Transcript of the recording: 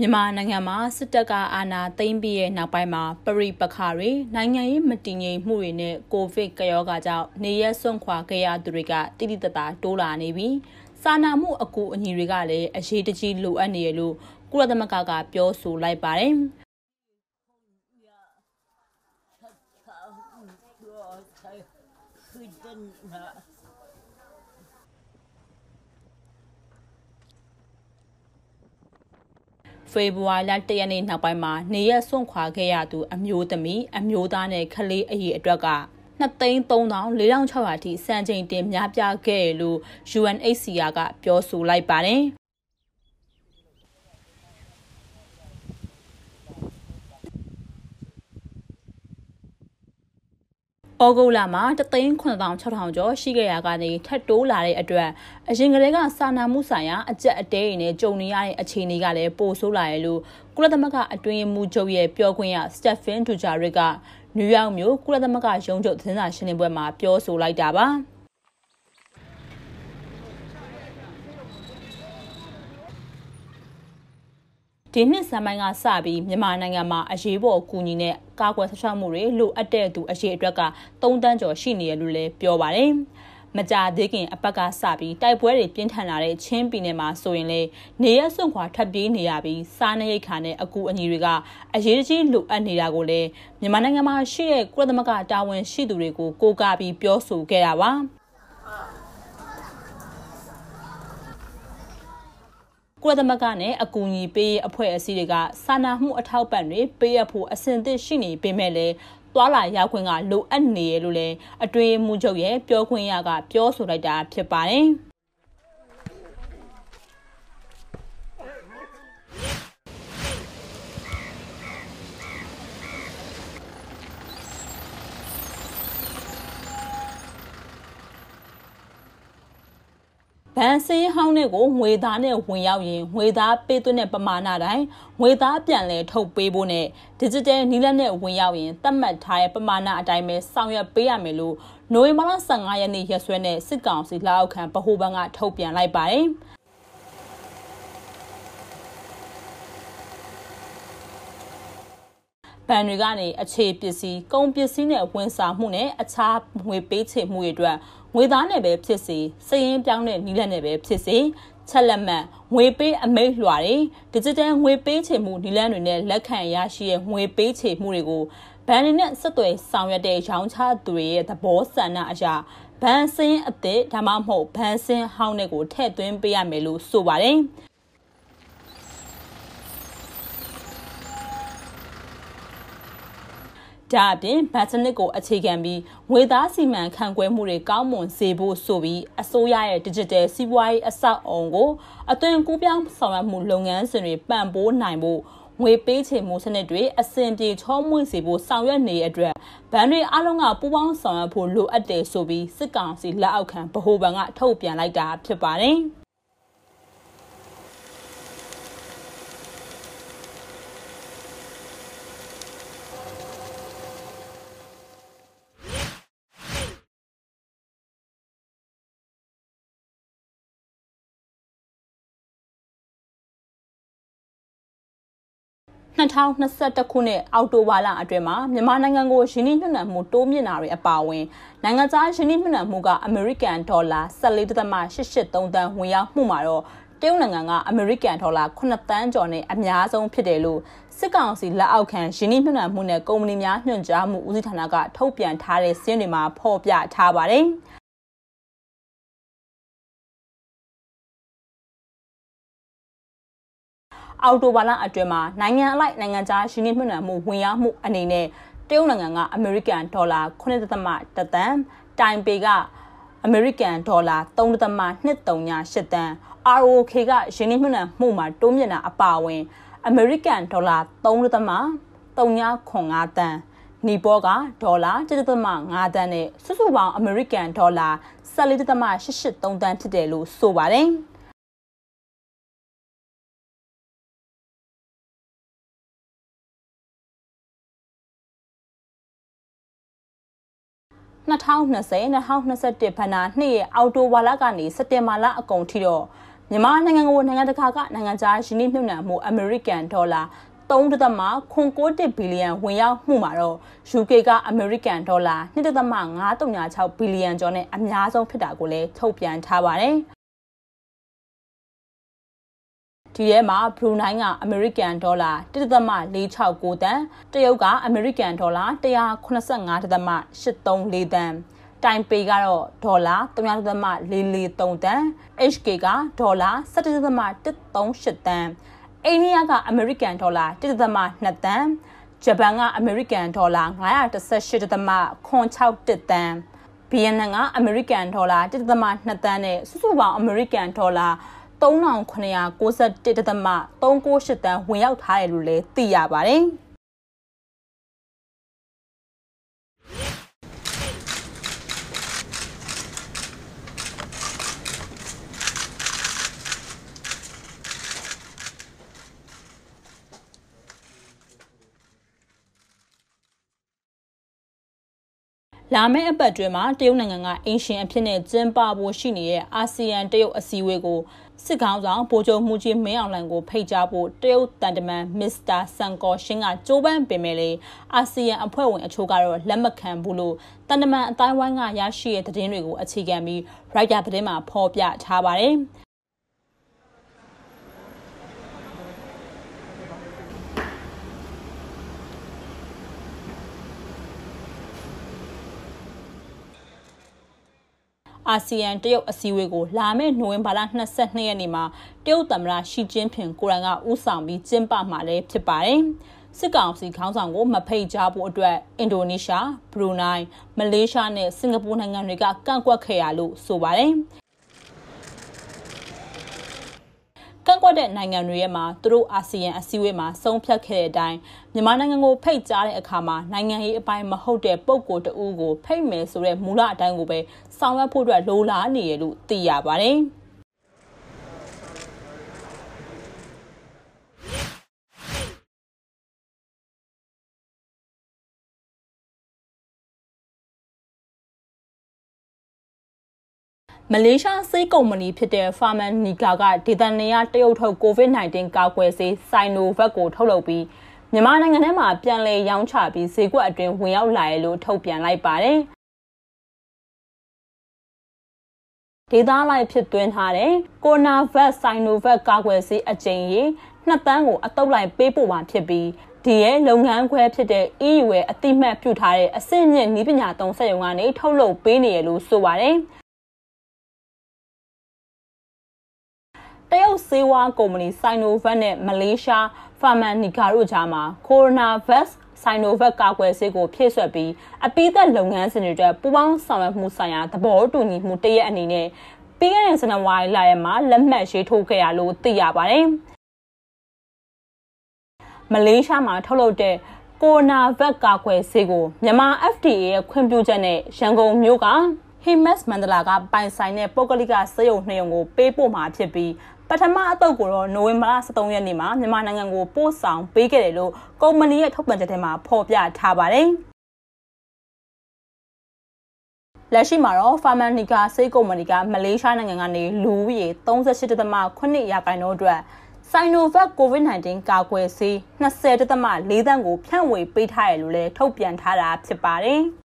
မြန်မာနိုင်ငံမှာစစ်တပ်ကအာဏာသိမ်းပြီးရဲ့နောက်ပိုင်းမှာပရိပခါတွေနိုင်ငံရေးမတည်ငြိမ်မှုတွေနဲ့ကိုဗစ်ကရောဂါကြောင့်နေရက်စွန့်ခွာခဲ့ရသူတွေကတိတိတသာတိုးလာနေပြီးစာနာမှုအကူအညီတွေကလည်းအရေးတကြီးလိုအပ်နေရလို့ကုလသမဂ္ဂကပြောဆိုလိုက်ပါတယ်။ ဖေဖော်ဝါရီလ၁ရက်နေ့နောက်ပိုင်းမှာနေရက်စွန့်ခွာခဲ့ရသူအမျိုးသမီးအမျိုးသားနဲ့ကလေးအရေးအတွက်က2,34,600အထိစံချိန်တင်များပြားခဲ့ရလို့ UNHCR ကပြောဆိုလိုက်ပါတယ်။။ ဩဂုတ်လမှာ3,9600ကျော်ရှိခဲ့ရကနေထပ်တိုးလာတဲ့အတွက်အရင်ကတည်းကစာနာမှုဆိုင်ရာအကြက်အတဲတွေနဲ့ကြုံနေရတဲ့အခြေအနေကလည်းပိုဆိုးလာရလို့ကုလသမဂ္ဂအတွင်းမှုချုပ်ရဲ့ပြောခွင့်ရစတက်ဖင်ဒူဂျာရစ်ကနယူးယောက်မြို့ကုလသမဂ္ဂရုံးချုပ်သတင်းစာရှင်းလင်းပွဲမှာပြောဆိုလိုက်တာပါ။ ဒီနှစ်ဇန်ပိုင်းကစပြီးမြန်မာနိုင်ငံမှာအရေးပေါ်ကူညီတဲ့ကာကွယ်ဆောက်ရှောက်မှုတွေလိုအပ်တဲ့သူအရေးအတွက်က3တန်းကျော်ရှိနေရလို့လည်းပြောပါတယ်။မကြသေးခင်အပတ်ကစပြီးတိုက်ပွဲတွေပြင်းထန်လာတဲ့ချင်းပြည်နယ်မှာဆိုရင်လေနေရစွန့်ခွာထပ်ပြေးနေရပြီးစားနပ်ရိက္ခာနဲ့အကူအညီတွေကအရေးကြီးလိုအပ်နေတာကိုလည်းမြန်မာနိုင်ငံမှာရှိတဲ့ကုလသမဂ္ဂတာဝန်ရှိသူတွေကိုကိုးကားပြီးပြောဆိုခဲ့တာပါ။ ကုလသမဂ္ဂနဲ့အကူအညီပေးရေးအဖွဲ့အစည်းတွေကစာနာမှုအထောက်ပံ့တွေပေးအပ်ဖို့အဆင်သင့်ရှိနေပေမဲ့လည်းသွာလာရောက်ခွင့်ကလိုအပ်နေရလို့လည်းအတွင်းမှုချုပ်ရဲ့ပြောခွင့်ရကပြောဆိုလိုက်တာဖြစ်ပါတယ်။ ဘဏ်စင်းဟောင်းတွေကိုငွေသားနဲ့ဝင်ရောက်ရင်ငွေသားပေးသွင်းတဲ့ပမာဏတိုင်းငွေသားပြန်လည်ထုတ်ပေးဖို့နဲ့ digital နီးလန်းနဲ့ဝင်ရောက်ရင်သတ်မှတ်ထားတဲ့ပမာဏအတိုင်းပဲဆောင်ရွက်ပေးရမယ်လို့နိုဝင်ဘာလ15ရက်နေ့ရက်စွဲနဲ့စစ်ကောင်စီလက်အောက်ခံဗဟိုဘဏ်ကထုတ်ပြန်လိုက်ပါတယ်။ ဘဏ်တွေကနေအခြေပစ္စည်းကုန်ပစ္စည်းနဲ့ဝန်ဆောင်မှုနဲ့အခြားငွေပေးချေမှုတွေအတွက်ငွေသားနဲ့ပဲဖြစ်စေစည်ရင်းပြောင်းတဲ့နီးလက်နဲ့ပဲဖြစ်စေချက်လက်မှတ်ငွေပေးအမိတ်လွှာတွေ digital ငွေပေးချေမှုနီလန်းတွေနဲ့လက်ခံရရှိတဲ့ငွေပေးချေမှုတွေကိုဘဏ်တွေနဲ့ဆက်သွယ်ဆောင်ရွက်တဲ့ရောင်းချသူတွေရဲ့သဘောဆန္ဒအရာဘဏ်စင်းအသစ်ဒါမှမဟုတ်ဘဏ်စင်းဟောင်းတွေကိုထည့်သွင်းပေးရမယ်လို့ဆိုပါတယ်။ ဒါအပြင်ဘတ်စနစ်ကိုအခြေခံပြီးငွေသားစီမံခန့်ခွဲမှုတွေကောင်းမွန်စေဖို့ဆိုပြီးအစိုးရရဲ့ digital စီးပွားရေးအဆောက်အုံကိုအသွင်ကူးပြောင်းဆောင်ရွက်မှုလုပ်ငန်းစဉ်တွေပံ့ပိုးနိုင်ဖို့ငွေပေးချေမှုစနစ်တွေအဆင်ပြေချောမွေ့စေဖို့ဆောင်ရွက်နေတဲ့အတွက်ဗန်တွေအားလုံးကပူးပေါင်းဆောင်ရွက်ဖို့လိုအပ်တယ်ဆိုပြီးစစ်ကောင်စီလက်အောက်ခံဗဟိုဘဏ်ကထုတ်ပြန်လိုက်တာဖြစ်ပါတယ်။ 2021ခုနှစ်အောက်တိုဘာလအတွင်းမှာမြန်မာနိုင်ငံကိုယင်းနှိမ့်ညွှန်မှုတိုးမြင့်တာတွေအပါအဝင်နိုင်ငံခြားယင်းနှိမ့်ညွှန်မှုကအမေရိကန်ဒေါ်လာ14.883တန်ဝင်ရောက်မှုမှာတော့တရုတ်နိုင်ငံကအမေရိကန်ဒေါ်လာ9တန်းကျော်နဲ့အများဆုံးဖြစ်တယ်လို့စစ်ကောင်စီလက်အောက်ခံယင်းနှိမ့်ညွှန်မှုနဲ့ကုမ္ပဏီများညွှန်ကြားမှုဦးစီးဌာနကထုတ်ပြန်ထားတဲ့စာရင်းတွေမှာဖော်ပြထားပါတယ်။ အော်တိုဘာလအတွင်းမှာနိုင်ငံအလိုက်နိုင်ငံခြားရင်းနှီးမြှုပ်နှံမှုဝင်ရောက်မှုအနေနဲ့တရုတ်နိုင်ငံကအမေရိကန်ဒေါ်လာ9.1တန်တိုင်ပေကအမေရိကန်ဒေါ်လာ3.238တန် ROK ကရင်းနှီးမြှုပ်နှံမှုမှာတိုးမြင့်တာအပါအဝင်အမေရိကန်ဒေါ်လာ3.395တန်နီပေါ်ကဒေါ်လာ1.5တန်းနဲ့စုစုပေါင်းအမေရိကန်ဒေါ်လာ14.883တန်းဖြစ်တယ်လို့ဆိုပါတယ်။ 2020-2021ဘဏ္ဍာနှစ်ရဲ့အောက်တိုဘာလကနေစက်တင်ဘာလအကုန်ထိတော့မြန်မာနိုင်ငံကိုနိုင်ငံတကာကနိုင်ငံခြားရင်းနှီးမြှုပ်နှံမှုအမေရိကန်ဒေါ်လာ3.9ဘီလီယံဝင်ရောက်မှုမှာတော့ UK ကအမေရိကန်ဒေါ်လာ2.536ဘီလီယံကျော်နဲ့အများဆုံးဖြစ်တာကိုလည်းထုတ်ပြန်ထားပါတယ်။ ဒီထဲမှာဘရူနိုင်းကအမေရိကန်ဒေါ်လာ1.469တန်တရုတ်ကအမေရိကန်ဒေါ်လာ185.834တန်တိုင်ပေကတော့ဒေါ်လာ3.443တန် HK ကဒေါ်လာ17.138တန်အိန္ဒိယကအမေရိကန်ဒေါ်လာ1.2တန်ဂျပန်ကအမေရိကန်ဒေါ်လာ918.6တန်ဗီယက်နမ်ကအမေရိကန်ဒေါ်လာ1.2တန်နဲ့စုစုပေါင်းအမေရိကန်ဒေါ်လာ 3991.398တန်းဝင်ရောက်ထားတယ်လို့လည်းသိရပါတယ်။ လာမယ့်အပတ်တွင်မှာတရုတ်နိုင်ငံကအင်ရှင်အဖြစ်နဲ့ကျင်းပဖို့ရှိနေတဲ့အာဆီယံတရုတ်အစည်းအဝေးကိုစစ်ကောင်ဆောင်ဗိုလ်ချုပ်မှုကြီးမင်းအောင်လှိုင်ကိုဖိတ်ကြားဖို့တရုတ်တန်တမန်မစ္စတာဆန်ကောရှင်းကကြိုးပမ်းပင်မဲ့လေအာဆီယံအဖွဲ့ဝင်အချို့ကတော့လက်မခံဘူးလို့တန်တမန်အတိုင်းဝိုင်းကရရှိတဲ့သတင်းတွေကိုအခြေခံပြီးရိုက်တာသတင်းမှာဖော်ပြထားပါတယ် အာဆီယံတရုတ်အစည်းအဝေးကိုလာမယ့်နိုဝင်ဘာလ22ရက်နေ့မှာတရုတ်သမ္မတရှီကျင်းဖင်ကိုရန်ကဦးဆောင်ပြီးကျင်းပမှာလည်းဖြစ်ပါတယ်။စစ်ကောင်စီခေါင်းဆောင်ကိုမဖိတ်ကြားဖို့အတွက်အင်ဒိုနီးရှား၊ဘရူနိုင်း၊မလေးရှားနဲ့စင်ကာပူနိုင်ငံတွေကကန့်ကွက်ခဲ့ရလို့ဆိုပါတယ်။ ကန့်ကွက်တဲ့နိုင်ငံတွေရဲ့မှာသူတို့အာဆီယံအစည်းအဝေးမှာဆုံးဖြတ်ခဲ့တဲ့အတိုင်းမြန်မာနိုင်ငံကိုဖိတ်ကြားတဲ့အခါမှာနိုင်ငံရေးအပိုင်းမဟုတ်တဲ့ပုံကိုတူကိုဖိတ်မယ်ဆိုတဲ့မူလအတိုင်းကိုပဲဆောင်ရွက်ဖို့အတွက်လိုလားနေရလို့သိရပါတယ်။ မလေးရှားဆေးကုမ္ပဏီဖြစ်တဲ့ Pharmanica ကဒေသနေရတရုတ်ထုတ် COVID-19 ကာကွယ်ဆေး Sinovac ကိုထုတ်လုပ်ပြီးမြန်မာနိုင်ငံထဲမှာပြန်လည်ရောင်းချပြီးဈေးကွက်အတွင်းဝင်ရောက်လာရလို့ထုတ်ပြန်လိုက်ပါတယ်။ဒေသလိုက်ဖြစ်သွင်းထားတဲ့ကိုနာဗက်ဆိုင်နိုဗက်ကာကွယ်ဆေးအကြိမ်ရေနှစ်တန်းကိုအတုပ်လိုက်ပေးပို့မှာဖြစ်ပြီးဒီရဲ့လုပ်ငန်းခွဲဖြစ်တဲ့ EU ရဲ့အတိမတ်ပြုထားတဲ့အဆင့်မြင့်နည်းပညာသုံးစက်ရုံကနေထုတ်လုပ်ပေးနေရလို့ဆိုပါတယ်။ ဆေးဝါးကုမ္ပဏီ Sinovac နဲ့မလေးရှား Pharmanica တို့ကြားမှာ Coronavac Sinovac ကာကွယ်ဆေးကိုဖြည့်ဆွက်ပြီးအပိသက်လုပ်ငန်းစဉ်တွေအတွက်ပူးပေါင်းဆောင်ရွက်မှုဆိုင်ရာသဘောတူညီမှုတရက်အနေနဲ့ပြီးခဲ့တဲ့ဇန်နဝါရီလရဲ့မှာလက်မှတ်ရေးထိုးခဲ့ရလို့သိရပါတယ်။မလေးရှားမှာထုတ်လုပ်တဲ့ကိုနာဗက်ကာကွယ်ဆေးကိုမြန်မာ FDA ရဲ့ခွင့်ပြုချက်နဲ့ရန်ကုန်မြို့က Himas မန္တလာကပိုင်ဆိုင်တဲ့ပုဂ္ဂလိကစေယုံနှစ်ရုံကိုပေးပို့မှာဖြစ်ပြီး ပထမအတုပ်ကိုတော့နိုဝင်ဘာလ23ရက်နေ့မှာမြန်မာနိုင်ငံကိုပို့ဆောင်ပေးခဲ့တယ်လို့ကုမ္ပဏီရဲ့ထုတ်ပြန်ချက်ထဲမှာဖော်ပြထားပါတယ်။လက်ရှိမှာတော့ Pharmanica ဆေးကုမ္ပဏီကမလေးရှားနိုင်ငံကနေလူဦးရေ38.8ရာခိုင်နှုန်းအတွက် Sinovac COVID-19 ကာကွယ်ဆေး20.4တန်းကိုဖြန့်ဝေပေးထားရလို့လည်းထုတ်ပြန်ထားတာဖြစ်ပါတယ်။